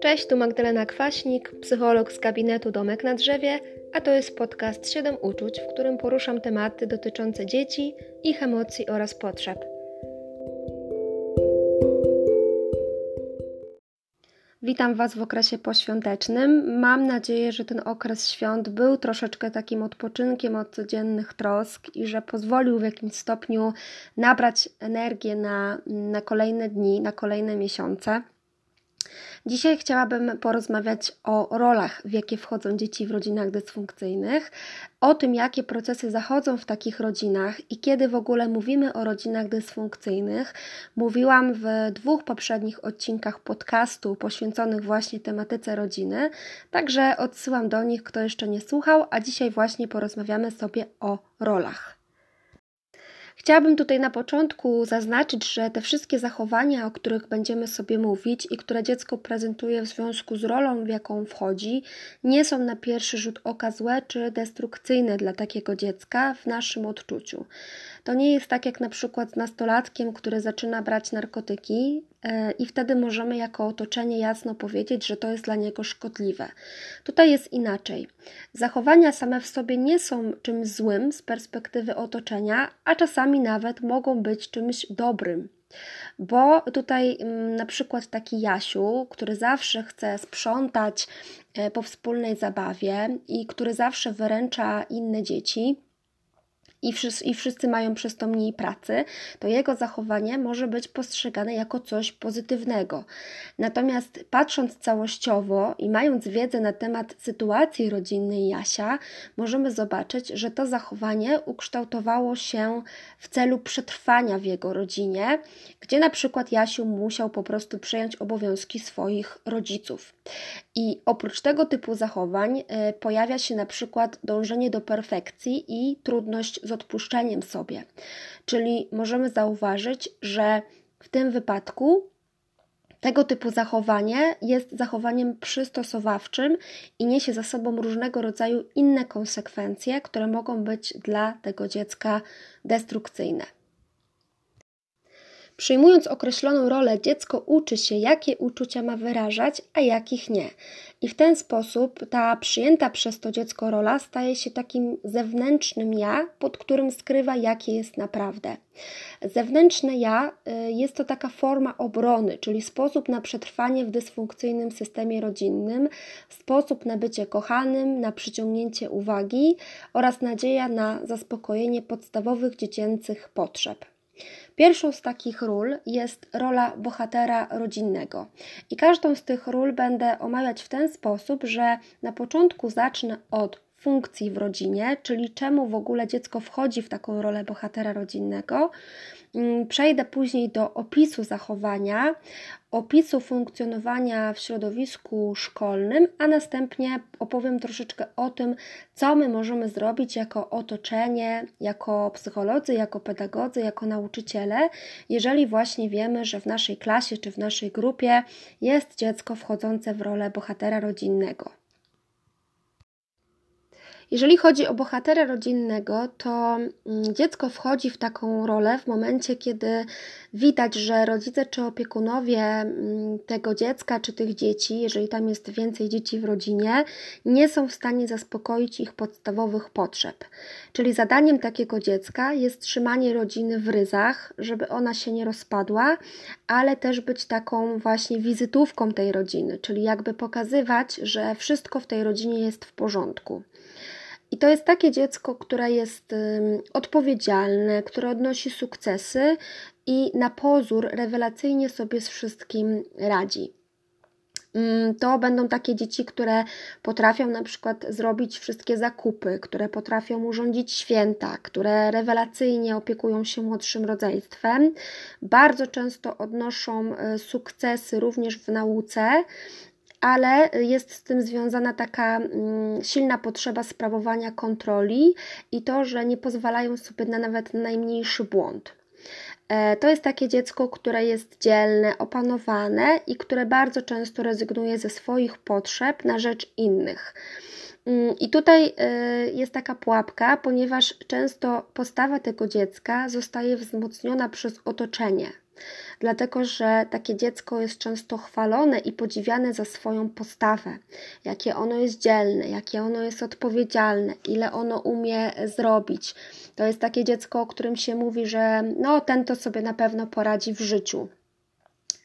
Cześć, tu Magdalena Kwaśnik, psycholog z gabinetu Domek na Drzewie, a to jest podcast 7 uczuć, w którym poruszam tematy dotyczące dzieci, ich emocji oraz potrzeb. Witam Was w okresie poświątecznym. Mam nadzieję, że ten okres świąt był troszeczkę takim odpoczynkiem od codziennych trosk i że pozwolił w jakimś stopniu nabrać energię na, na kolejne dni, na kolejne miesiące. Dzisiaj chciałabym porozmawiać o rolach, w jakie wchodzą dzieci w rodzinach dysfunkcyjnych, o tym, jakie procesy zachodzą w takich rodzinach i kiedy w ogóle mówimy o rodzinach dysfunkcyjnych. Mówiłam w dwóch poprzednich odcinkach podcastu poświęconych właśnie tematyce rodziny, także odsyłam do nich, kto jeszcze nie słuchał, a dzisiaj właśnie porozmawiamy sobie o rolach. Chciałabym tutaj na początku zaznaczyć, że te wszystkie zachowania, o których będziemy sobie mówić i które dziecko prezentuje w związku z rolą, w jaką wchodzi, nie są na pierwszy rzut oka złe czy destrukcyjne dla takiego dziecka w naszym odczuciu. To nie jest tak jak na przykład z nastolatkiem, który zaczyna brać narkotyki e, i wtedy możemy jako otoczenie jasno powiedzieć, że to jest dla niego szkodliwe. Tutaj jest inaczej. Zachowania same w sobie nie są czymś złym z perspektywy otoczenia, a czasami nawet mogą być czymś dobrym. Bo tutaj mm, na przykład taki Jasiu, który zawsze chce sprzątać e, po wspólnej zabawie i który zawsze wyręcza inne dzieci, i wszyscy, i wszyscy mają przez to mniej pracy, to jego zachowanie może być postrzegane jako coś pozytywnego. Natomiast patrząc całościowo i mając wiedzę na temat sytuacji rodzinnej Jasia, możemy zobaczyć, że to zachowanie ukształtowało się w celu przetrwania w jego rodzinie, gdzie na przykład Jasiu musiał po prostu przejąć obowiązki swoich rodziców. I oprócz tego typu zachowań y, pojawia się na przykład dążenie do perfekcji i trudność z odpuszczeniem sobie. Czyli możemy zauważyć, że w tym wypadku tego typu zachowanie jest zachowaniem przystosowawczym i niesie za sobą różnego rodzaju inne konsekwencje, które mogą być dla tego dziecka destrukcyjne. Przyjmując określoną rolę, dziecko uczy się, jakie uczucia ma wyrażać, a jakich nie. I w ten sposób ta przyjęta przez to dziecko rola staje się takim zewnętrznym ja, pod którym skrywa, jakie jest naprawdę. Zewnętrzne ja y, jest to taka forma obrony, czyli sposób na przetrwanie w dysfunkcyjnym systemie rodzinnym, sposób na bycie kochanym, na przyciągnięcie uwagi oraz nadzieja na zaspokojenie podstawowych dziecięcych potrzeb. Pierwszą z takich ról jest rola bohatera rodzinnego. I każdą z tych ról będę omawiać w ten sposób, że na początku zacznę od funkcji w rodzinie, czyli czemu w ogóle dziecko wchodzi w taką rolę bohatera rodzinnego. Mm, przejdę później do opisu zachowania, opisu funkcjonowania w środowisku szkolnym, a następnie opowiem troszeczkę o tym, co my możemy zrobić jako otoczenie, jako psycholodzy, jako pedagodzy, jako nauczyciele, jeżeli właśnie wiemy, że w naszej klasie czy w naszej grupie jest dziecko wchodzące w rolę bohatera rodzinnego. Jeżeli chodzi o bohatera rodzinnego, to mm, dziecko wchodzi w taką rolę w momencie, kiedy widać, że rodzice czy opiekunowie mm, tego dziecka czy tych dzieci, jeżeli tam jest więcej dzieci w rodzinie, nie są w stanie zaspokoić ich podstawowych potrzeb. Czyli zadaniem takiego dziecka jest trzymanie rodziny w ryzach, żeby ona się nie rozpadła, ale też być taką właśnie wizytówką tej rodziny, czyli jakby pokazywać, że wszystko w tej rodzinie jest w porządku. I to jest takie dziecko, które jest odpowiedzialne, które odnosi sukcesy i na pozór rewelacyjnie sobie z wszystkim radzi. To będą takie dzieci, które potrafią na przykład zrobić wszystkie zakupy, które potrafią urządzić święta, które rewelacyjnie opiekują się młodszym rodzeństwem. Bardzo często odnoszą e, sukcesy również w nauce, ale jest z tym związana taka mm, silna potrzeba sprawowania kontroli i to, że nie pozwalają sobie na nawet najmniejszy błąd. E, to jest takie dziecko, które jest dzielne, opanowane i które bardzo często rezygnuje ze swoich potrzeb na rzecz innych. Mm, I tutaj y, jest taka pułapka, ponieważ często postawa tego dziecka zostaje wzmocniona przez otoczenie dlatego że takie dziecko jest często chwalone i podziwiane za swoją postawę, jakie ono jest dzielne, jakie ono jest odpowiedzialne, ile ono umie zrobić. To jest takie dziecko, o którym się mówi, że no ten to sobie na pewno poradzi w życiu.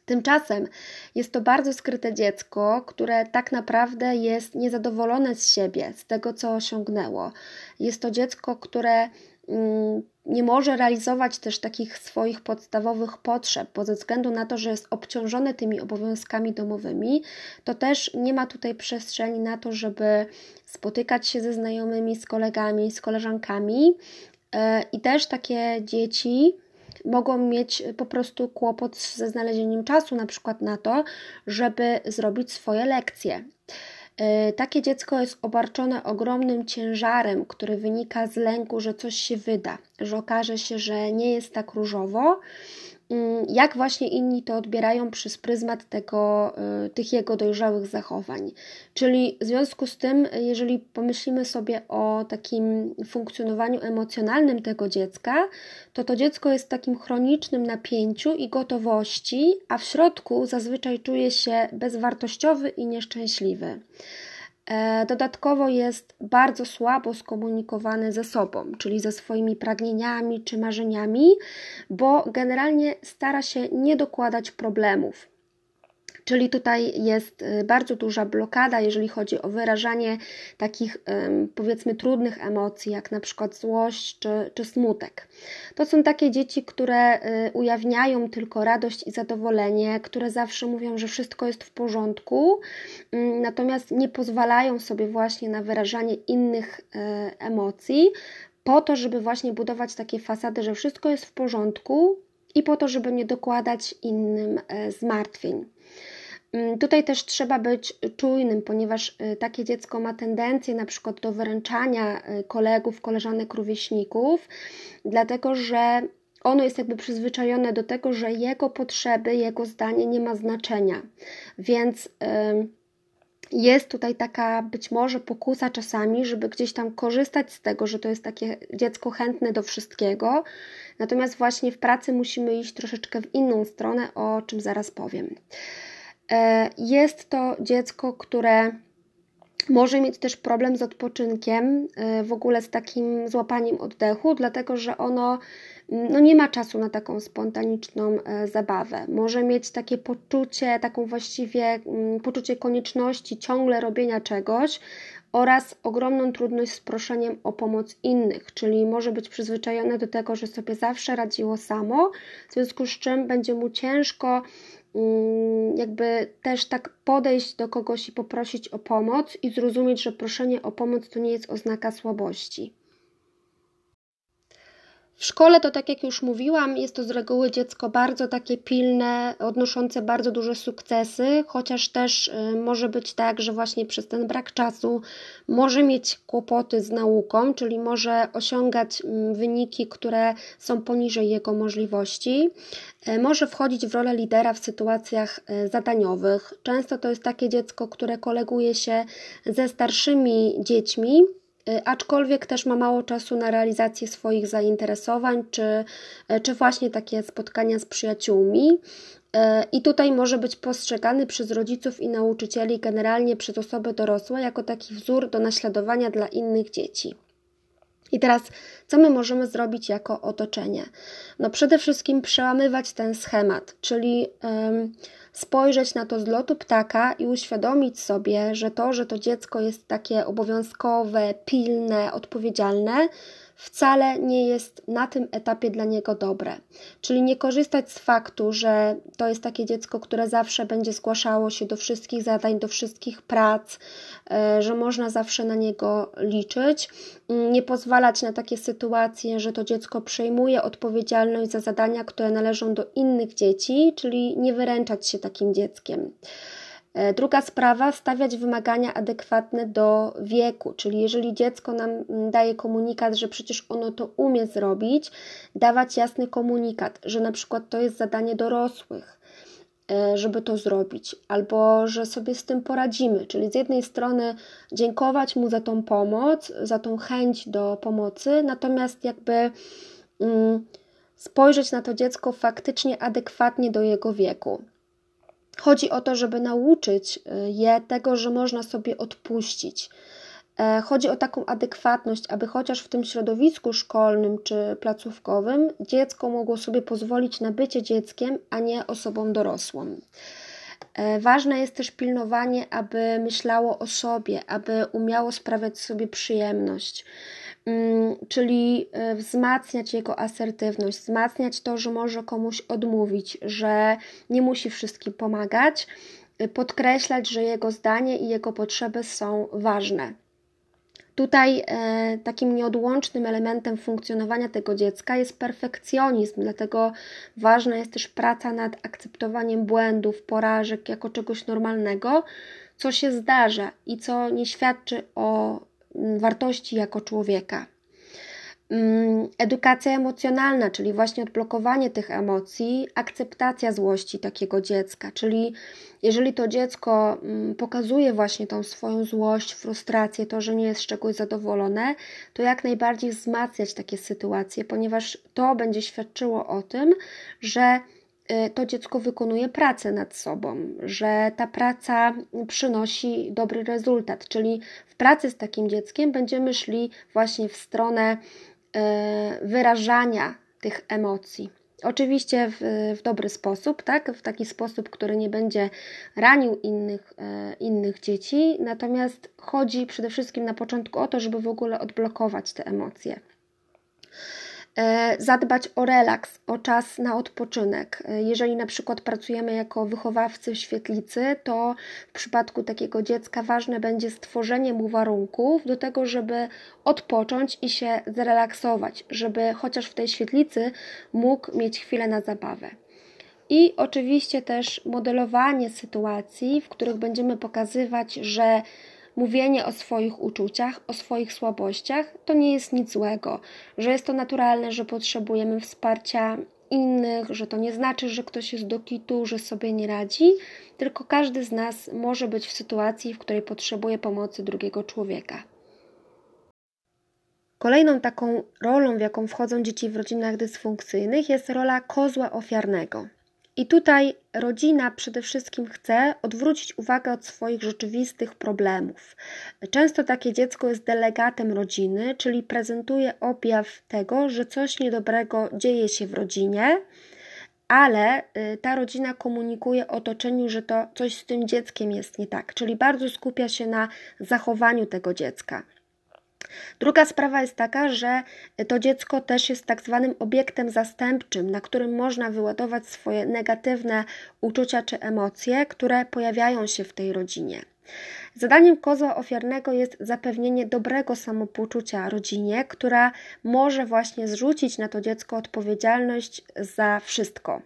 Tymczasem jest to bardzo skryte dziecko, które tak naprawdę jest niezadowolone z siebie, z tego, co osiągnęło. Jest to dziecko, które mm, nie może realizować też takich swoich podstawowych potrzeb, bo ze względu na to, że jest obciążone tymi obowiązkami domowymi, to też nie ma tutaj przestrzeni na to, żeby spotykać się ze znajomymi, z kolegami, z koleżankami. E, I też takie dzieci mogą mieć po prostu kłopot ze znalezieniem czasu, na przykład na to, żeby zrobić swoje lekcje. E, takie dziecko jest obarczone ogromnym ciężarem, który wynika z lęku, że coś się wyda, że okaże się, że nie jest tak różowo jak właśnie inni to odbierają przez pryzmat tego, y, tych jego dojrzałych zachowań. Czyli w związku z tym, jeżeli pomyślimy sobie o takim funkcjonowaniu emocjonalnym tego dziecka, to to dziecko jest w takim chronicznym napięciu i gotowości, a w środku zazwyczaj czuje się bezwartościowy i nieszczęśliwy. E, dodatkowo jest bardzo słabo skomunikowany ze sobą, czyli ze swoimi pragnieniami czy marzeniami, bo generalnie stara się nie dokładać problemów. Czyli tutaj jest y, bardzo duża blokada, jeżeli chodzi o wyrażanie takich powiedzmy trudnych emocji, jak na przykład złość czy, czy smutek. To są takie dzieci, które y, ujawniają tylko radość i zadowolenie, które zawsze mówią, że wszystko jest w porządku, mm, natomiast nie pozwalają sobie właśnie na wyrażanie innych y, emocji, po to, żeby właśnie budować takie fasady, że wszystko jest w porządku i po to, żeby nie dokładać innym zmartwień. Mm, tutaj też trzeba być czujnym, ponieważ y, takie dziecko ma tendencję na przykład do wyręczania y, kolegów, koleżanek, rówieśników, dlatego że ono jest jakby przyzwyczajone do tego, że jego potrzeby, jego zdanie nie ma znaczenia. Więc jest tutaj taka być może pokusa czasami, żeby gdzieś tam korzystać z tego, że to jest takie dziecko chętne do wszystkiego. Natomiast właśnie w pracy musimy iść troszeczkę w inną stronę, o czym zaraz powiem. E, jest to dziecko, które może mieć też problem z odpoczynkiem, e, w ogóle z takim złapaniem oddechu, dlatego że ono mm, no nie ma czasu na taką spontaniczną e, zabawę. Może mieć takie poczucie, taką właściwie mm, poczucie konieczności ciągle robienia czegoś oraz ogromną trudność z proszeniem o pomoc innych, czyli może być przyzwyczajone do tego, że sobie zawsze radziło samo, w związku z czym będzie mu ciężko jakby też tak podejść do kogoś i poprosić o pomoc i zrozumieć, że proszenie o pomoc to nie jest oznaka słabości. W szkole to, tak jak już mówiłam, jest to z reguły dziecko bardzo takie pilne, odnoszące bardzo duże sukcesy, chociaż też y, może być tak, że właśnie przez ten brak czasu może mieć kłopoty z nauką, czyli może osiągać mm, wyniki, które są poniżej jego możliwości. Y, może wchodzić w rolę lidera w sytuacjach y, zadaniowych. Często to jest takie dziecko, które koleguje się ze starszymi dziećmi, aczkolwiek też ma mało czasu na realizację swoich zainteresowań, czy, y, czy właśnie takie spotkania z przyjaciółmi. Y, I tutaj może być postrzegany przez rodziców i nauczycieli, generalnie przez osoby dorosłe, jako taki wzór do naśladowania dla innych dzieci. I teraz, co my możemy zrobić jako otoczenie? No, przede wszystkim przełamywać ten schemat, czyli. Yy, spojrzeć na to z lotu ptaka i uświadomić sobie, że to, że to dziecko jest takie obowiązkowe, pilne, odpowiedzialne, wcale nie jest na tym etapie dla niego dobre. Czyli nie korzystać z faktu, że to jest takie dziecko, które zawsze będzie zgłaszało się do wszystkich zadań, do wszystkich prac, e, że można zawsze na niego liczyć. Mm, nie pozwalać na takie sytuacje, że to dziecko przejmuje odpowiedzialność za zadania, które należą do innych dzieci, czyli nie wyręczać się takim dzieckiem. E, druga sprawa, stawiać wymagania adekwatne do wieku, czyli jeżeli dziecko nam mm, daje komunikat, że przecież ono to umie zrobić, dawać jasny komunikat, że na przykład to jest zadanie dorosłych. e, żeby to zrobić, albo że sobie z tym poradzimy. Czyli z jednej strony dziękować mu za tą pomoc, za tą chęć do pomocy, natomiast jakby mm, spojrzeć na to dziecko faktycznie adekwatnie do jego wieku. Chodzi o to, żeby nauczyć e, je tego, że można sobie odpuścić, E, chodzi o taką adekwatność, aby chociaż w tym środowisku szkolnym czy placówkowym dziecko mogło sobie pozwolić na bycie dzieckiem, a nie osobą dorosłą. E, ważne jest też pilnowanie, aby myślało o sobie, aby umiało sprawiać sobie przyjemność, czyli e, wzmacniać jego asertywność, wzmacniać to, że może komuś odmówić, że nie musi wszystkim pomagać, podkreślać, że jego zdanie i jego potrzeby są ważne. Tutaj e, takim nieodłącznym elementem funkcjonowania tego dziecka jest perfekcjonizm, dlatego ważna jest też praca nad akceptowaniem błędów, porażek jako czegoś normalnego, co się zdarza i co nie świadczy o mm, wartości jako człowieka. Mm, edukacja emocjonalna, czyli właśnie odblokowanie tych emocji, akceptacja złości takiego dziecka, czyli jeżeli to dziecko mm, pokazuje właśnie tą swoją złość, frustrację, to, że nie jest z czegoś zadowolone, to jak najbardziej wzmacniać takie sytuacje, ponieważ to będzie świadczyło o tym, że to dziecko wykonuje pracę nad sobą, że ta praca przynosi dobry rezultat, czyli w pracy z takim dzieckiem będziemy szli właśnie w stronę E, wyrażania tych emocji. Oczywiście w, w, dobry sposób, tak? w taki sposób, który nie będzie ranił innych, e, innych dzieci, natomiast chodzi przede wszystkim na początku o to, żeby w ogóle odblokować te emocje. E, zadbać o relaks, o czas na odpoczynek. E, jeżeli na przykład pracujemy jako wychowawcy w świetlicy, to w przypadku takiego dziecka ważne będzie stworzenie mu warunków do tego, żeby odpocząć i się zrelaksować, żeby chociaż w tej świetlicy mógł mieć chwilę na zabawę. I oczywiście też modelowanie sytuacji, w których będziemy pokazywać, że mówienie o swoich uczuciach, o swoich słabościach to nie jest nic złego, że jest to naturalne, że potrzebujemy wsparcia innych, że to nie znaczy, że ktoś jest do kitu, że sobie nie radzi, tylko każdy z nas może być w sytuacji, w której potrzebuje pomocy drugiego człowieka. Kolejną taką rolą, w jaką wchodzą dzieci w rodzinach dysfunkcyjnych, jest rola kozła ofiarnego. I tutaj rodzina przede wszystkim chce odwrócić uwagę od swoich rzeczywistych problemów. Często takie dziecko jest delegatem rodziny, czyli prezentuje objaw tego, że coś niedobrego dzieje się w rodzinie, ale y, ta rodzina komunikuje otoczeniu, że to coś z tym dzieckiem jest nie tak, czyli bardzo skupia się na zachowaniu tego dziecka. Druga sprawa jest taka, że to dziecko też jest tak zwanym obiektem zastępczym, na którym można wyładować swoje negatywne uczucia czy emocje, które pojawiają się w tej rodzinie. Zadaniem kozła ofiarnego jest zapewnienie dobrego samopoczucia rodzinie, która może właśnie zrzucić na to dziecko odpowiedzialność za wszystko.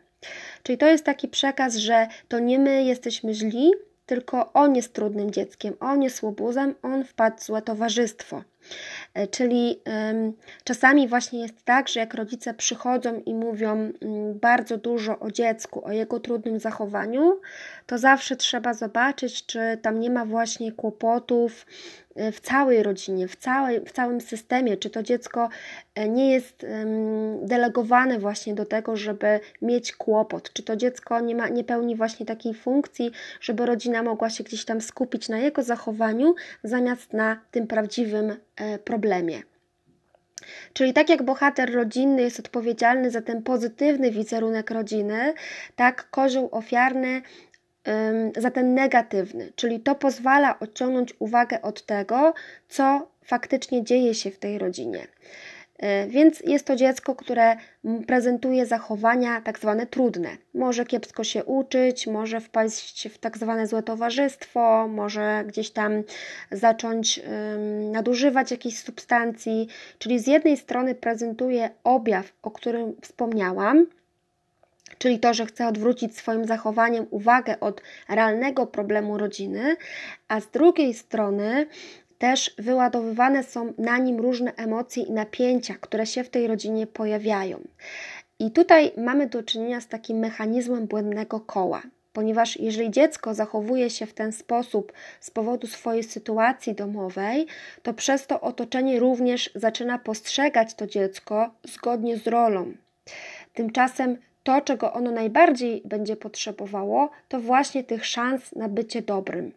Czyli to jest taki przekaz, że to nie my jesteśmy źli, tylko on jest trudnym dzieckiem, on jest łobuzem, on wpadł w złe towarzystwo. E, czyli czasami właśnie jest tak, że jak rodzice przychodzą i mówią mm, bardzo dużo o dziecku, o jego trudnym zachowaniu, to zawsze trzeba zobaczyć, czy tam nie ma właśnie kłopotów w całej rodzinie, w, całej, w całym systemie, czy to dziecko e, nie jest delegowane właśnie do tego, żeby mieć kłopot, czy to dziecko nie, ma, nie pełni właśnie takiej funkcji, żeby rodzina mogła się gdzieś tam skupić na jego zachowaniu, zamiast na tym prawdziwym problemie. Czyli tak jak bohater rodzinny jest odpowiedzialny za ten pozytywny wizerunek rodziny, tak kozioł ofiarny za ten negatywny, czyli to pozwala odciągnąć uwagę od tego, co faktycznie dzieje się w tej rodzinie. E, więc jest to dziecko, które prezentuje zachowania tak zwane trudne. Może kiepsko się uczyć, może wpaść w tak zwane złe towarzystwo, może gdzieś tam zacząć nadużywać jakichś substancji. Czyli z jednej strony prezentuje objaw, o którym wspomniałam, czyli to, że chce odwrócić swoim zachowaniem uwagę od realnego problemu rodziny, a z drugiej strony też wyładowywane są na nim różne emocje i napięcia, które się w tej rodzinie pojawiają. I tutaj mamy do czynienia z takim mechanizmem błędnego koła, ponieważ jeżeli dziecko zachowuje się w ten sposób z powodu swojej sytuacji domowej, to przez to otoczenie również zaczyna postrzegać to dziecko zgodnie z rolą. Tymczasem to, czego ono najbardziej będzie potrzebowało, to właśnie tych szans na bycie dobrym.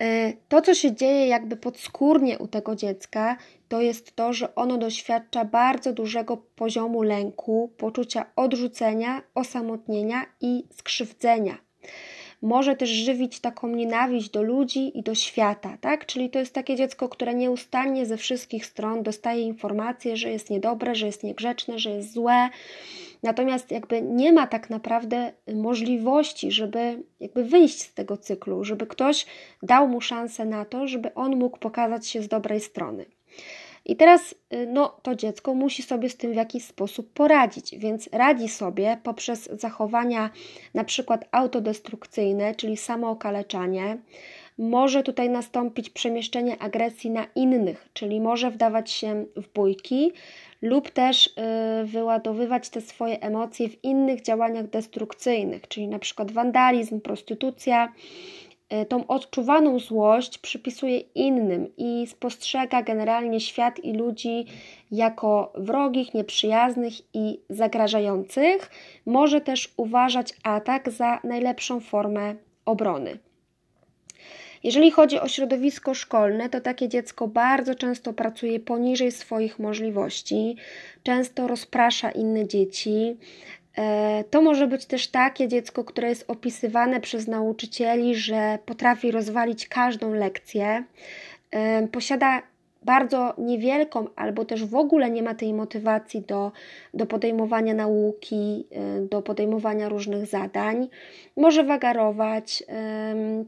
E, to, co się dzieje jakby podskórnie u tego dziecka, to jest to, że ono doświadcza bardzo dużego poziomu lęku, poczucia odrzucenia, osamotnienia i skrzywdzenia. Może też żywić taką nienawiść do ludzi i do świata, tak? Czyli to jest takie dziecko, które nieustannie ze wszystkich stron dostaje informacje, że jest niedobre, że jest niegrzeczne, że jest złe, Natomiast jakby nie ma tak naprawdę możliwości, żeby jakby wyjść z tego cyklu, żeby ktoś dał mu szansę na to, żeby on mógł pokazać się z dobrej strony. I teraz y, no, to dziecko musi sobie z tym w jakiś sposób poradzić, więc radzi sobie poprzez zachowania na przykład autodestrukcyjne, czyli samookaleczanie. Może tutaj nastąpić przemieszczenie agresji na innych, czyli może wdawać się w bójki, lub też y, wyładowywać te swoje emocje w innych działaniach destrukcyjnych, czyli na przykład wandalizm, prostytucja. Y, tą odczuwaną złość przypisuje innym i spostrzega generalnie świat i ludzi jako wrogich, nieprzyjaznych i zagrażających. Może też uważać atak za najlepszą formę obrony. Jeżeli chodzi o środowisko szkolne, to takie dziecko bardzo często pracuje poniżej swoich możliwości, często rozprasza inne dzieci. E, to może być też takie dziecko, które jest opisywane przez nauczycieli, że potrafi rozwalić każdą lekcję, e, posiada bardzo niewielką, albo też w ogóle nie ma tej motywacji do, do podejmowania nauki, y, do podejmowania różnych zadań, może wagarować,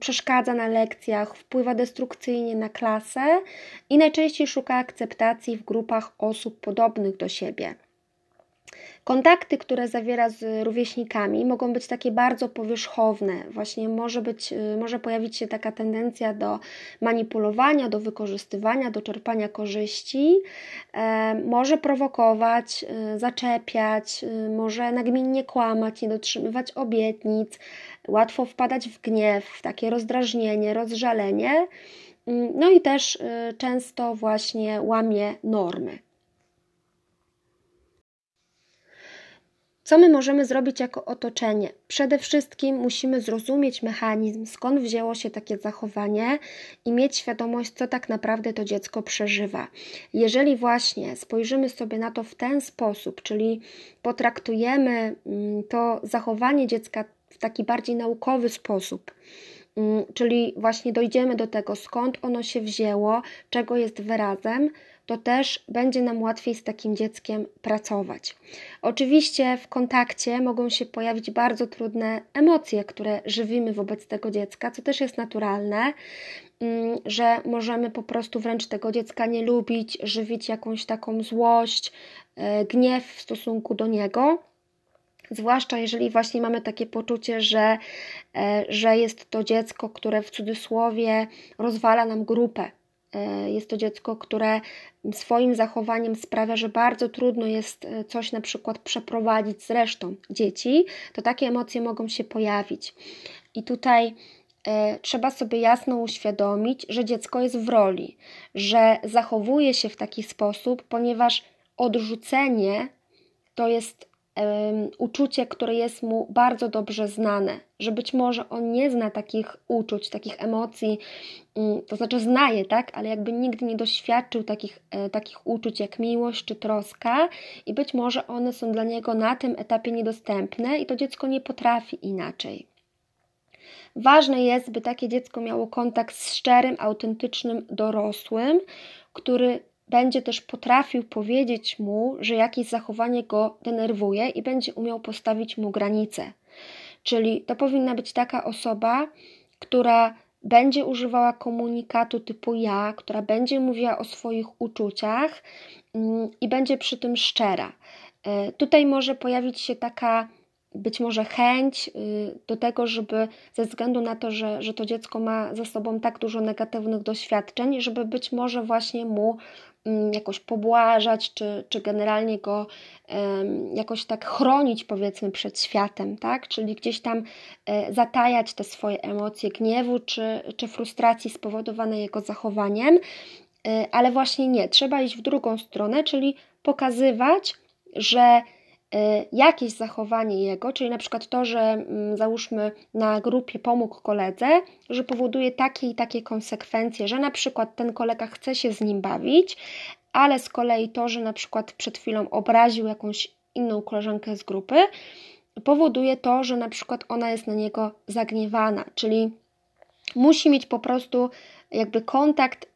przeszkadza na lekcjach, wpływa destrukcyjnie na klasę i najczęściej szuka akceptacji w grupach osób podobnych do siebie. Kontakty, które zawiera z rówieśnikami, mogą być takie bardzo powierzchowne. Właśnie może, być, y, może pojawić się taka tendencja do manipulowania, do wykorzystywania, do czerpania korzyści. E, może prowokować, y, zaczepiać, y, może nagminnie kłamać, nie dotrzymywać obietnic, łatwo wpadać w gniew, w takie rozdrażnienie, rozżalenie. Mm, no i też często właśnie łamie normy. Co my możemy zrobić jako otoczenie? Przede wszystkim musimy zrozumieć mechanizm, skąd wzięło się takie zachowanie i mieć świadomość, co tak naprawdę to dziecko przeżywa. Jeżeli właśnie spojrzymy sobie na to w ten sposób, czyli potraktujemy mm, to zachowanie dziecka w taki bardziej naukowy sposób, mm, czyli właśnie dojdziemy do tego, skąd ono się wzięło, czego jest wyrazem, to też będzie nam łatwiej z takim dzieckiem pracować. Oczywiście w kontakcie mogą się pojawić bardzo trudne emocje, które żywimy wobec tego dziecka, co też jest naturalne, mm, że możemy po prostu wręcz tego dziecka nie lubić, żywić jakąś taką złość, e, gniew w stosunku do niego. Zwłaszcza jeżeli właśnie mamy takie poczucie, że, e, że jest to dziecko, które w cudzysłowie rozwala nam grupę, jest to dziecko, które swoim zachowaniem sprawia, że bardzo trudno jest e, coś na przykład przeprowadzić z resztą dzieci, to takie emocje mogą się pojawić. I tutaj e, trzeba sobie jasno uświadomić, że dziecko jest w roli, że zachowuje się w taki sposób, ponieważ odrzucenie to jest uczucie, które jest mu bardzo dobrze znane, że być może on nie zna takich uczuć, takich emocji, mm, to znaczy zna je, tak, ale jakby nigdy nie doświadczył takich, e, takich uczuć jak miłość czy troska i być może one są dla niego na tym etapie niedostępne i to dziecko nie potrafi inaczej. Ważne jest, by takie dziecko miało kontakt z szczerym, autentycznym dorosłym, który będzie też potrafił powiedzieć mu, że jakieś zachowanie go denerwuje i będzie umiał postawić mu granice. Czyli to powinna być taka osoba, która będzie używała komunikatu typu ja, która będzie mówiła o swoich uczuciach mm, i będzie przy tym szczera. E, tutaj może pojawić się taka być może chęć y, do tego, żeby ze względu na to, że, że to dziecko ma za sobą tak dużo negatywnych doświadczeń, żeby być może właśnie mu mm, jakoś pobłażać, czy, czy generalnie go jakoś tak chronić, powiedzmy, przed światem, tak? Czyli gdzieś tam e, zatajać te swoje emocje gniewu czy, czy frustracji spowodowane jego zachowaniem, e, ale właśnie nie, trzeba iść w drugą stronę, czyli pokazywać, że jakieś zachowanie jego, czyli na przykład to, że mm, załóżmy na grupie pomógł koledze, że powoduje takie i takie konsekwencje, że na przykład ten kolega chce się z nim bawić, ale z kolei to, że na przykład przed chwilą obraził jakąś inną koleżankę z grupy, powoduje to, że na przykład ona jest na niego zagniewana, czyli musi mieć po prostu jakby kontakt y,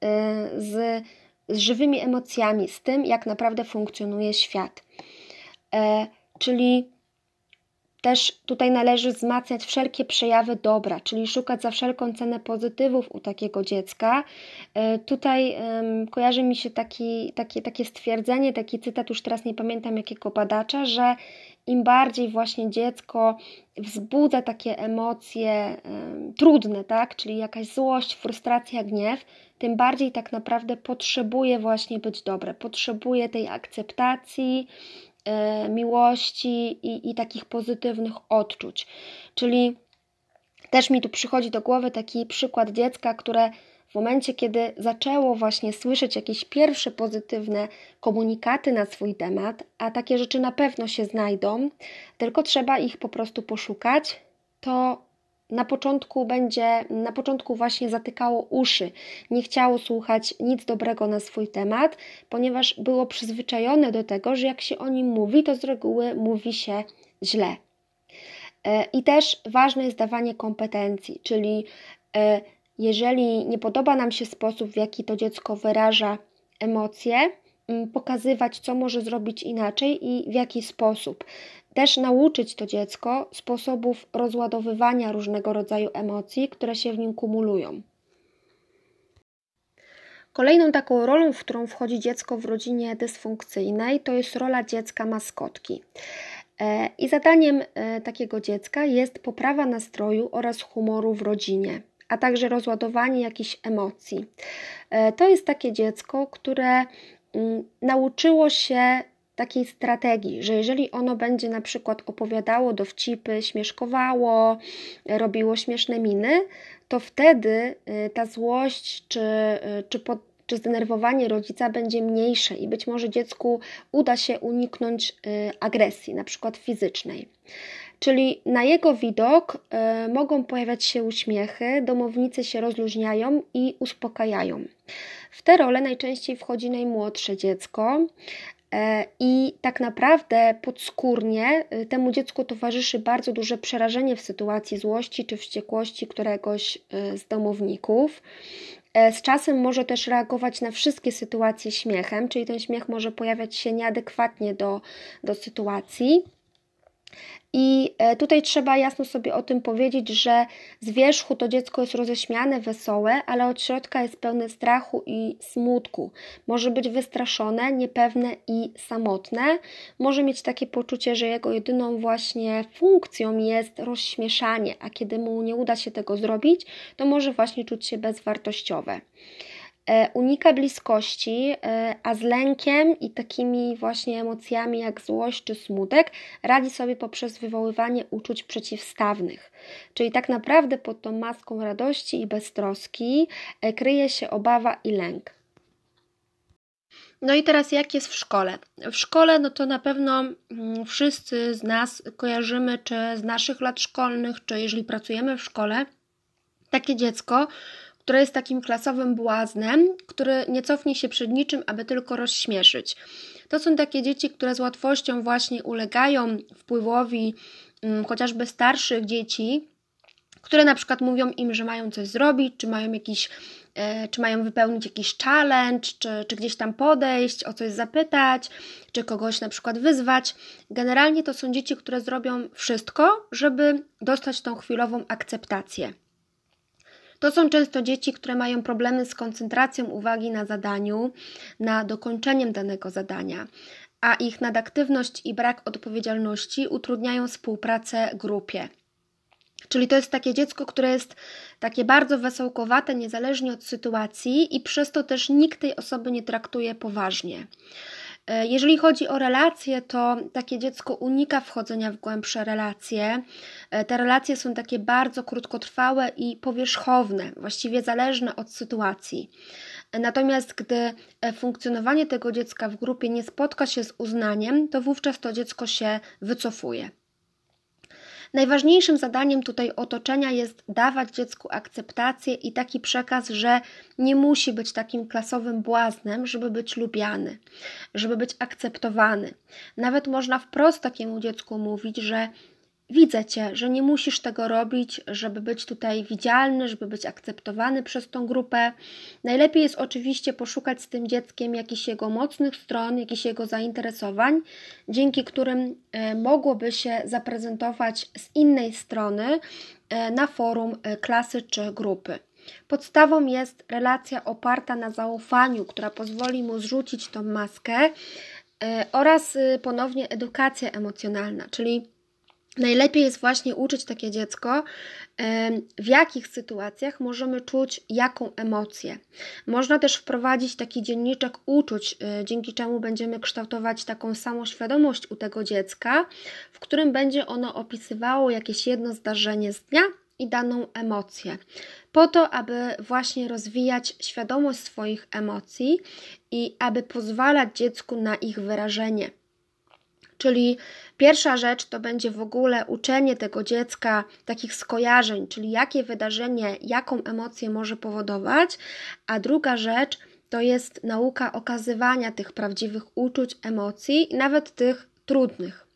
z, z żywymi emocjami, z tym, jak naprawdę funkcjonuje świat. E, czyli też tutaj należy wzmacniać wszelkie przejawy dobra, czyli szukać za wszelką cenę pozytywów u takiego dziecka. E, tutaj kojarzy mi się taki, takie, takie stwierdzenie, taki cytat, już teraz nie pamiętam jakiego badacza, że im bardziej właśnie dziecko wzbudza takie emocje trudne, tak, czyli jakaś złość, frustracja, gniew, tym bardziej tak naprawdę potrzebuje właśnie być dobre, potrzebuje tej akceptacji, miłości i, i takich pozytywnych odczuć. Czyli też mi tu przychodzi do głowy taki przykład dziecka, które w momencie, kiedy zaczęło właśnie słyszeć jakieś pierwsze pozytywne komunikaty na swój temat, a takie rzeczy na pewno się znajdą, tylko trzeba ich po prostu poszukać, to na początku będzie, na początku właśnie zatykało uszy, nie chciało słuchać nic dobrego na swój temat, ponieważ było przyzwyczajone do tego, że jak się o nim mówi, to z reguły mówi się źle. E, I też ważne jest dawanie kompetencji, czyli e, jeżeli nie podoba nam się sposób, w jaki to dziecko wyraża emocje, pokazywać, co może zrobić inaczej i w jaki sposób też nauczyć to dziecko sposobów rozładowywania różnego rodzaju emocji, które się w nim kumulują. Kolejną taką rolą, w którą wchodzi dziecko w rodzinie dysfunkcyjnej, to jest rola dziecka maskotki. E, I zadaniem e, takiego dziecka jest poprawa nastroju oraz humoru w rodzinie, a także rozładowanie jakichś emocji. E, to jest takie dziecko, które mm, nauczyło się takiej strategii, że jeżeli ono będzie na przykład opowiadało dowcipy, śmieszkowało, robiło śmieszne miny, to wtedy y, ta złość czy, y, czy, pod, czy zdenerwowanie rodzica będzie mniejsze i być może dziecku uda się uniknąć y, agresji, na przykład fizycznej. Czyli na jego widok mogą pojawiać się uśmiechy, domownicy się rozluźniają i uspokajają. W tę rolę najczęściej wchodzi najmłodsze dziecko, I tak naprawdę podskórnie y, temu dziecku towarzyszy bardzo duże przerażenie w sytuacji złości czy wściekłości któregoś y, z domowników. E, z czasem może też reagować na wszystkie sytuacje śmiechem, czyli ten śmiech może pojawiać się nieadekwatnie do, do sytuacji. I e, tutaj trzeba jasno sobie o tym powiedzieć, że z wierzchu to dziecko jest roześmiane, wesołe, ale od środka jest pełne strachu i smutku. Może być wystraszone, niepewne i samotne. Może mieć takie poczucie, że jego jedyną właśnie funkcją jest rozśmieszanie, a kiedy mu nie uda się tego zrobić, to może właśnie czuć się bezwartościowe. E, unika bliskości, e, a z lękiem i takimi właśnie emocjami jak złość czy smutek radzi sobie poprzez wywoływanie uczuć przeciwstawnych. Czyli tak naprawdę pod tą maską radości i beztroski e, kryje się obawa i lęk. No i teraz jak jest w szkole? W szkole no to na pewno mm, wszyscy z nas kojarzymy, czy z naszych lat szkolnych, czy jeżeli pracujemy w szkole, takie dziecko, które jest takim klasowym błaznem, który nie cofnie się przed niczym, aby tylko rozśmieszyć. To są takie dzieci, które z łatwością właśnie ulegają wpływowi hmm, chociażby starszych dzieci, które na przykład mówią im, że mają coś zrobić, czy mają jakiś e, czy mają wypełnić jakiś challenge, czy, czy gdzieś tam podejść, o coś zapytać, czy kogoś na przykład wyzwać. Generalnie to są dzieci, które zrobią wszystko, żeby dostać tą chwilową akceptację. To są często dzieci, które mają problemy z koncentracją uwagi na zadaniu, na dokończeniem danego zadania. a ich nadaktywność i brak odpowiedzialności utrudniają współpracę grupie. Czyli to jest takie dziecko, które jest takie bardzo wesołkowate, niezależnie od sytuacji, i przez to też nikt tej osoby nie traktuje poważnie. E, jeżeli chodzi o relacje, to takie dziecko unika wchodzenia w głębsze relacje. E, te relacje są takie bardzo krótkotrwałe i powierzchowne, właściwie zależne od sytuacji. E, natomiast gdy funkcjonowanie tego dziecka w grupie nie spotka się z uznaniem, to wówczas to dziecko się wycofuje. Najważniejszym zadaniem tutaj otoczenia jest dawać dziecku akceptację i taki przekaz, że nie musi być takim klasowym błaznem, żeby być lubiany, żeby być akceptowany. Nawet można wprost takiemu dziecku mówić, że Widzę cię, że nie musisz tego robić, żeby być tutaj widzialny, żeby być akceptowany przez tą grupę. Najlepiej jest oczywiście poszukać z tym dzieckiem jakichś jego mocnych stron, jakichś jego zainteresowań, dzięki którym e, mogłoby się zaprezentować z innej strony e, na forum e, klasy czy grupy. Podstawą jest relacja oparta na zaufaniu, która pozwoli mu zrzucić tą maskę oraz ponownie edukacja emocjonalna, czyli Najlepiej jest właśnie uczyć takie dziecko, w jakich sytuacjach możemy czuć jaką emocję. Można też wprowadzić taki dzienniczek uczuć, e, dzięki czemu będziemy kształtować taką samoświadomość u tego dziecka, w którym będzie ono opisywało jakieś jedno zdarzenie z dnia i daną emocję, po to, aby właśnie rozwijać świadomość swoich emocji i aby pozwalać dziecku na ich wyrażenie. Czyli pierwsza rzecz to będzie w ogóle uczenie tego dziecka takich skojarzeń, czyli jakie wydarzenie, jaką emocję może powodować, a druga rzecz to jest nauka okazywania tych prawdziwych uczuć, emocji, nawet tych trudnych.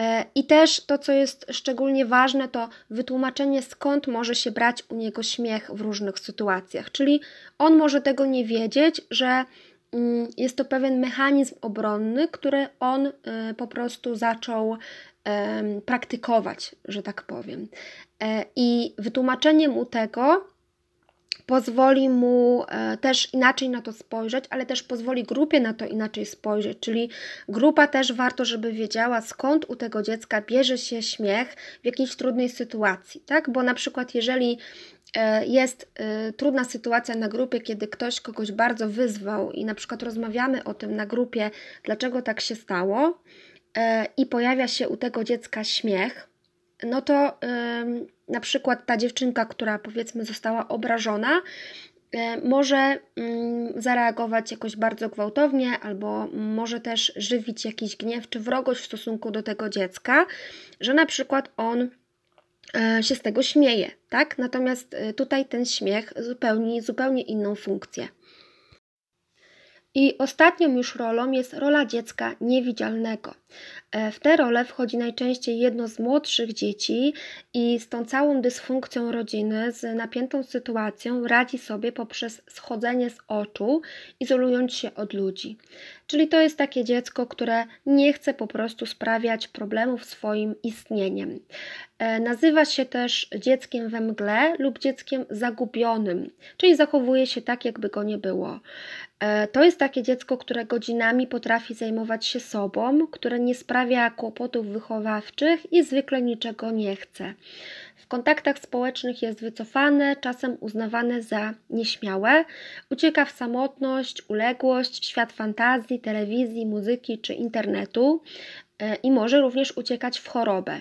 E, I też to, co jest szczególnie ważne, to wytłumaczenie, skąd może się brać u niego śmiech w różnych sytuacjach. Czyli on może tego nie wiedzieć, że jest to pewien mechanizm obronny, który on y, po prostu zaczął praktykować, że tak powiem. E, I wytłumaczenie mu tego pozwoli mu e, też inaczej na to spojrzeć, ale też pozwoli grupie na to inaczej spojrzeć, czyli grupa też warto, żeby wiedziała skąd u tego dziecka bierze się śmiech w jakiejś trudnej sytuacji, tak? Bo na przykład jeżeli jest e, trudna sytuacja na grupie, kiedy ktoś kogoś bardzo wyzwał i na przykład rozmawiamy o tym na grupie, dlaczego tak się stało e, i pojawia się u tego dziecka śmiech, no to na przykład ta dziewczynka, która powiedzmy została obrażona, może mm, zareagować jakoś bardzo gwałtownie, albo może też żywić jakiś gniew czy wrogość w stosunku do tego dziecka, że na przykład on E, się z tego śmieje, tak? Natomiast e, tutaj ten śmiech zupełni zupełnie inną funkcję. I ostatnią już rolą jest rola dziecka niewidzialnego. E, w tę rolę wchodzi najczęściej jedno z młodszych dzieci i z tą całą dysfunkcją rodziny, z napiętą sytuacją radzi sobie poprzez schodzenie z oczu, izolując się od ludzi. Czyli to jest takie dziecko, które nie chce po prostu sprawiać problemów swoim istnieniem. E, nazywa się też dzieckiem we mgle lub dzieckiem zagubionym, czyli zachowuje się tak, jakby go nie było. E, to jest takie dziecko, które godzinami potrafi zajmować się sobą, które nie sprawia kłopotów wychowawczych i zwykle niczego nie chce. W kontaktach społecznych jest wycofane, czasem uznawane za nieśmiałe, ucieka w samotność, uległość, świat fantazji, telewizji, muzyki czy internetu e, i może również uciekać w chorobę.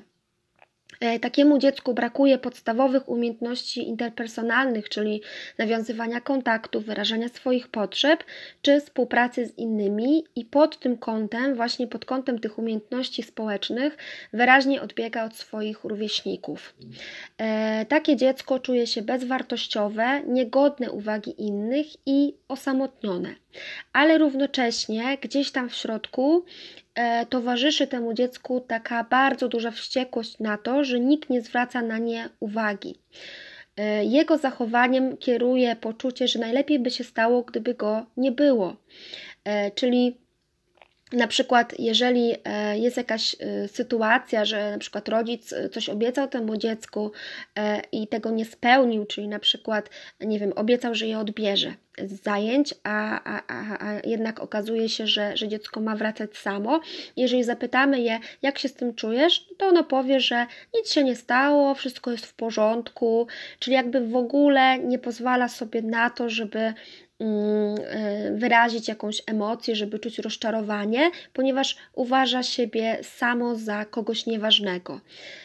E, takiemu dziecku brakuje podstawowych umiejętności interpersonalnych, czyli nawiązywania kontaktów, wyrażania swoich potrzeb czy współpracy z innymi, i pod tym kątem, właśnie pod kątem tych umiejętności społecznych, wyraźnie odbiega od swoich rówieśników. E, takie dziecko czuje się bezwartościowe, niegodne uwagi innych i osamotnione ale równocześnie gdzieś tam w środku towarzyszy temu dziecku taka bardzo duża wściekłość na to, że nikt nie zwraca na nie uwagi. E, jego zachowaniem kieruje poczucie, że najlepiej by się stało, gdyby go nie było. E, czyli na przykład, jeżeli e, jest jakaś e, sytuacja, że na przykład rodzic e, coś obiecał temu dziecku i tego nie spełnił, czyli na przykład, nie wiem, obiecał, że je odbierze, zajęć, a, a, a, a jednak okazuje się, że, że dziecko ma wracać samo. Jeżeli zapytamy je, jak się z tym czujesz, to ono powie, że nic się nie stało, wszystko jest w porządku, czyli jakby w ogóle nie pozwala sobie na to, żeby wyrazić jakąś emocję, żeby czuć rozczarowanie, ponieważ uważa siebie samo za kogoś nieważnego.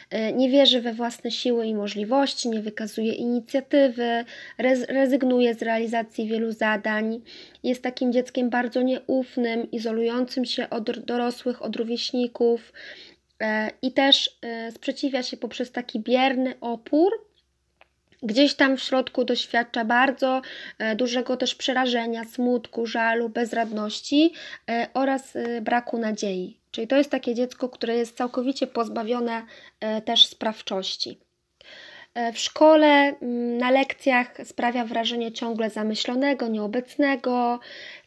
E, nie wierzy we własne siły i możliwości, nie wykazuje inicjatywy, rezygnuje z realizacji wielu zadań, jest takim dzieckiem bardzo nieufnym, izolującym się od dorosłych, od rówieśników e, i też sprzeciwia się poprzez taki bierny opór Gdzieś tam w środku doświadcza bardzo e, dużego też przerażenia, smutku, żalu, bezradności e, oraz e, braku nadziei. Czyli to jest takie dziecko, które jest całkowicie pozbawione też sprawczości. W szkole, mm, na lekcjach sprawia wrażenie ciągle zamyślonego, nieobecnego,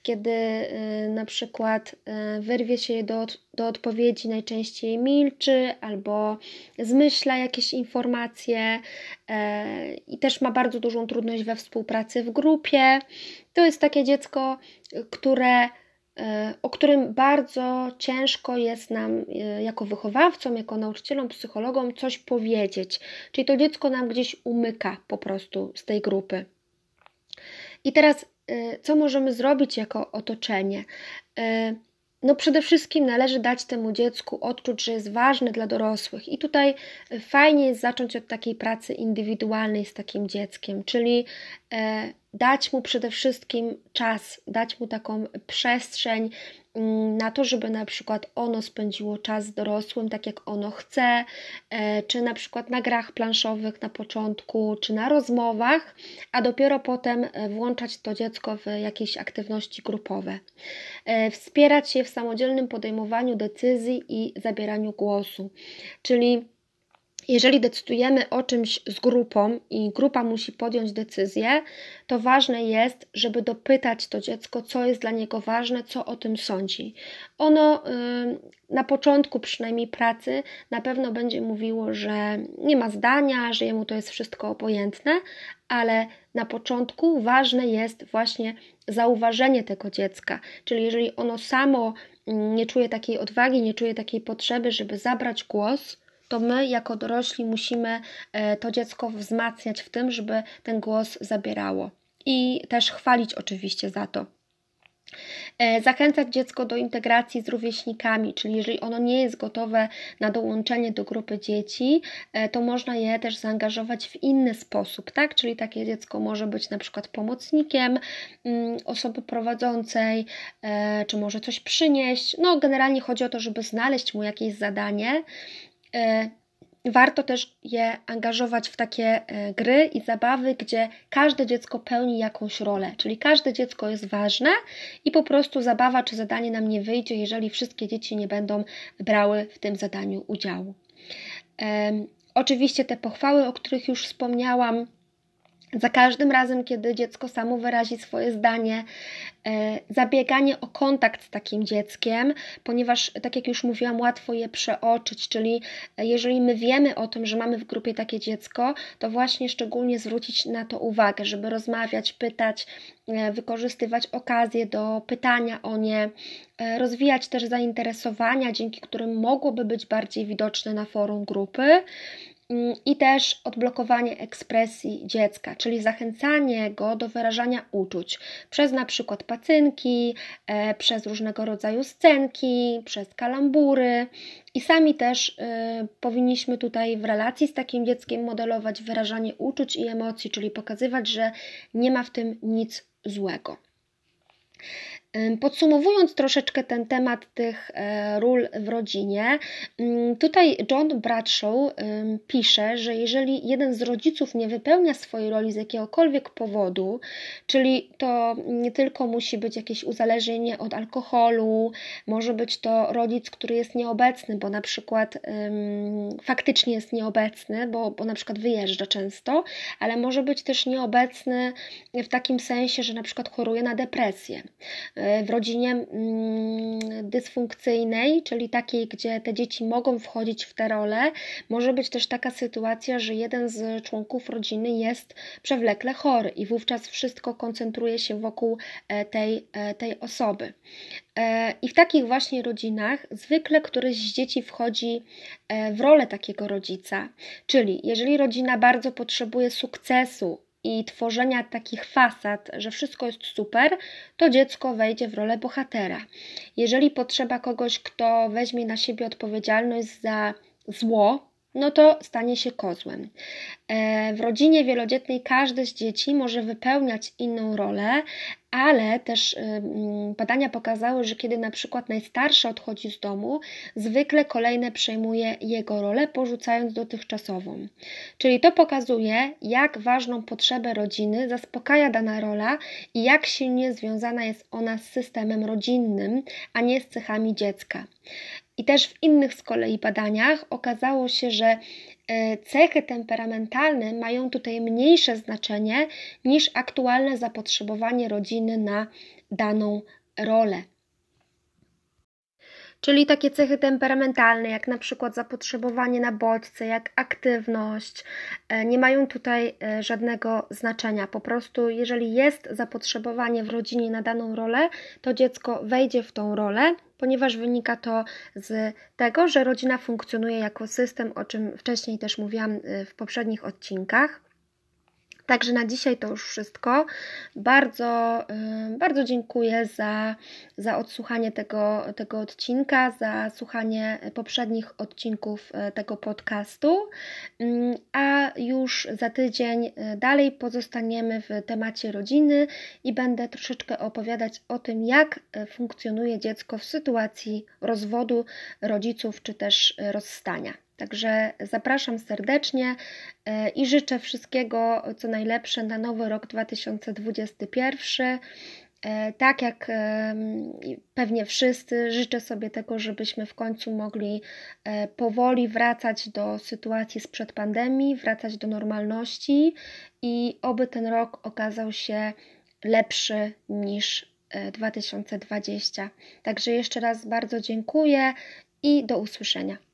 kiedy y, na przykład y, wyrwie się do, do odpowiedzi, najczęściej milczy albo zmyśla jakieś informacje e, i też ma bardzo dużą trudność we współpracy w grupie. To jest takie dziecko, które e, o którym bardzo ciężko jest nam e, jako wychowawcom, jako nauczycielom, psychologom coś powiedzieć. Czyli to dziecko nam gdzieś umyka po prostu z tej grupy. I teraz Y, co możemy zrobić jako otoczenie? No przede wszystkim należy dać temu dziecku odczuć, że jest ważny dla dorosłych. I tutaj fajnie jest zacząć od takiej pracy indywidualnej z takim dzieckiem, czyli e, dać mu przede wszystkim czas, dać mu taką przestrzeń mm, na to, żeby na przykład ono spędziło czas z dorosłym tak jak ono chce, e, czy na przykład na grach planszowych na początku, czy na rozmowach, a dopiero potem e, włączać to dziecko w jakieś aktywności grupowe. E, wspierać je w samodzielnym podejmowaniu decyzji i zabieraniu głosu, czyli jeżeli decydujemy o czymś z grupą i grupa musi podjąć decyzję, to ważne jest, żeby dopytać to dziecko, co jest dla niego ważne, co o tym sądzi. Ono na początku przynajmniej pracy na pewno będzie mówiło, że nie ma zdania, że jemu to jest wszystko obojętne, ale na początku ważne jest właśnie zauważenie tego dziecka. Czyli jeżeli ono samo nie czuje takiej odwagi, nie czuje takiej potrzeby, żeby zabrać głos, to my jako dorośli musimy e, to dziecko wzmacniać w tym, żeby ten głos zabierało i też chwalić oczywiście za to. E, zachęcać dziecko do integracji z rówieśnikami, czyli jeżeli ono nie jest gotowe na dołączenie do grupy dzieci, e, to można je też zaangażować w inny sposób, tak? Czyli takie dziecko może być na przykład pomocnikiem mm, osoby prowadzącej, czy może coś przynieść. No, generalnie chodzi o to, żeby znaleźć mu jakieś zadanie, warto też je angażować w takie e, gry i zabawy, gdzie każde dziecko pełni jakąś rolę, czyli każde dziecko jest ważne i po prostu zabawa czy zadanie nam nie wyjdzie, jeżeli wszystkie dzieci nie będą brały w tym zadaniu udziału. Oczywiście te pochwały, o których już wspomniałam, za każdym razem, kiedy dziecko samo wyrazi swoje zdanie, e, zabieganie o kontakt z takim dzieckiem, ponieważ, tak jak już mówiłam, łatwo je przeoczyć, czyli e, jeżeli my wiemy o tym, że mamy w grupie takie dziecko, to właśnie szczególnie zwrócić na to uwagę, żeby rozmawiać, pytać, e, wykorzystywać okazję do pytania o nie, rozwijać też zainteresowania, dzięki którym mogłoby być bardziej widoczne na forum grupy. Mm, i też odblokowanie ekspresji dziecka, czyli zachęcanie go do wyrażania uczuć przez na przykład pacynki, e, przez różnego rodzaju scenki, przez kalambury. I sami też e, powinniśmy tutaj w relacji z takim dzieckiem modelować wyrażanie uczuć i emocji, czyli pokazywać, że nie ma w tym nic złego. Podsumowując troszeczkę ten temat tych e, ról w rodzinie, tutaj John Bradshaw pisze, że jeżeli jeden z rodziców nie wypełnia swojej roli z jakiegokolwiek powodu, czyli to nie tylko musi być jakieś uzależnienie od alkoholu, może być to rodzic, który jest nieobecny, bo na przykład faktycznie jest nieobecny, bo, bo na przykład wyjeżdża często, ale może być też nieobecny w takim sensie, że na przykład choruje na depresję w rodzinie mm, dysfunkcyjnej, czyli takiej, gdzie te dzieci mogą wchodzić w te role, może być też taka sytuacja, że jeden z członków rodziny jest przewlekle chory i wówczas wszystko koncentruje się wokół tej, tej osoby. I w takich właśnie rodzinach zwykle któryś z dzieci wchodzi w rolę takiego rodzica. Czyli jeżeli rodzina bardzo potrzebuje sukcesu i tworzenia takich fasad, że wszystko jest super, to dziecko wejdzie w rolę bohatera. Jeżeli potrzeba kogoś, kto weźmie na siebie odpowiedzialność za zło, no to stanie się kozłem. E, w rodzinie wielodzietnej każde z dzieci może wypełniać inną rolę, ale też badania pokazały, że kiedy na przykład najstarszy odchodzi z domu, zwykle kolejne przejmuje jego rolę, porzucając dotychczasową. Czyli to pokazuje, jak ważną potrzebę rodziny zaspokaja dana rola i jak silnie związana jest ona z systemem rodzinnym, a nie z cechami dziecka. I też w innych z kolei badaniach okazało się, że e, cechy temperamentalne mają tutaj mniejsze znaczenie niż aktualne zapotrzebowanie rodziny na daną rolę. Czyli takie cechy temperamentalne, jak na przykład zapotrzebowanie na bodźce, jak aktywność, e, nie mają tutaj e, żadnego znaczenia. Po prostu, jeżeli jest zapotrzebowanie w rodzinie na daną rolę, to dziecko wejdzie w tą rolę, ponieważ wynika to z tego, że rodzina funkcjonuje jako system, o czym wcześniej też mówiłam e, w poprzednich odcinkach. Także na dzisiaj to już wszystko. Bardzo, y, bardzo dziękuję za, za odsłuchanie tego, tego odcinka, za słuchanie poprzednich odcinków y, tego podcastu. Mm, a już za tydzień y, dalej pozostaniemy w temacie rodziny i będę troszeczkę opowiadać o tym, jak funkcjonuje dziecko w sytuacji rozwodu rodziców czy też rozstania. Także zapraszam serdecznie e, i życzę wszystkiego, co najlepsze na nowy rok 2021. E, tak jak pewnie wszyscy, życzę sobie tego, żebyśmy w końcu mogli e, powoli wracać do sytuacji sprzed pandemii, wracać do normalności i oby ten rok okazał się lepszy niż 2020. Także jeszcze raz bardzo dziękuję i do usłyszenia.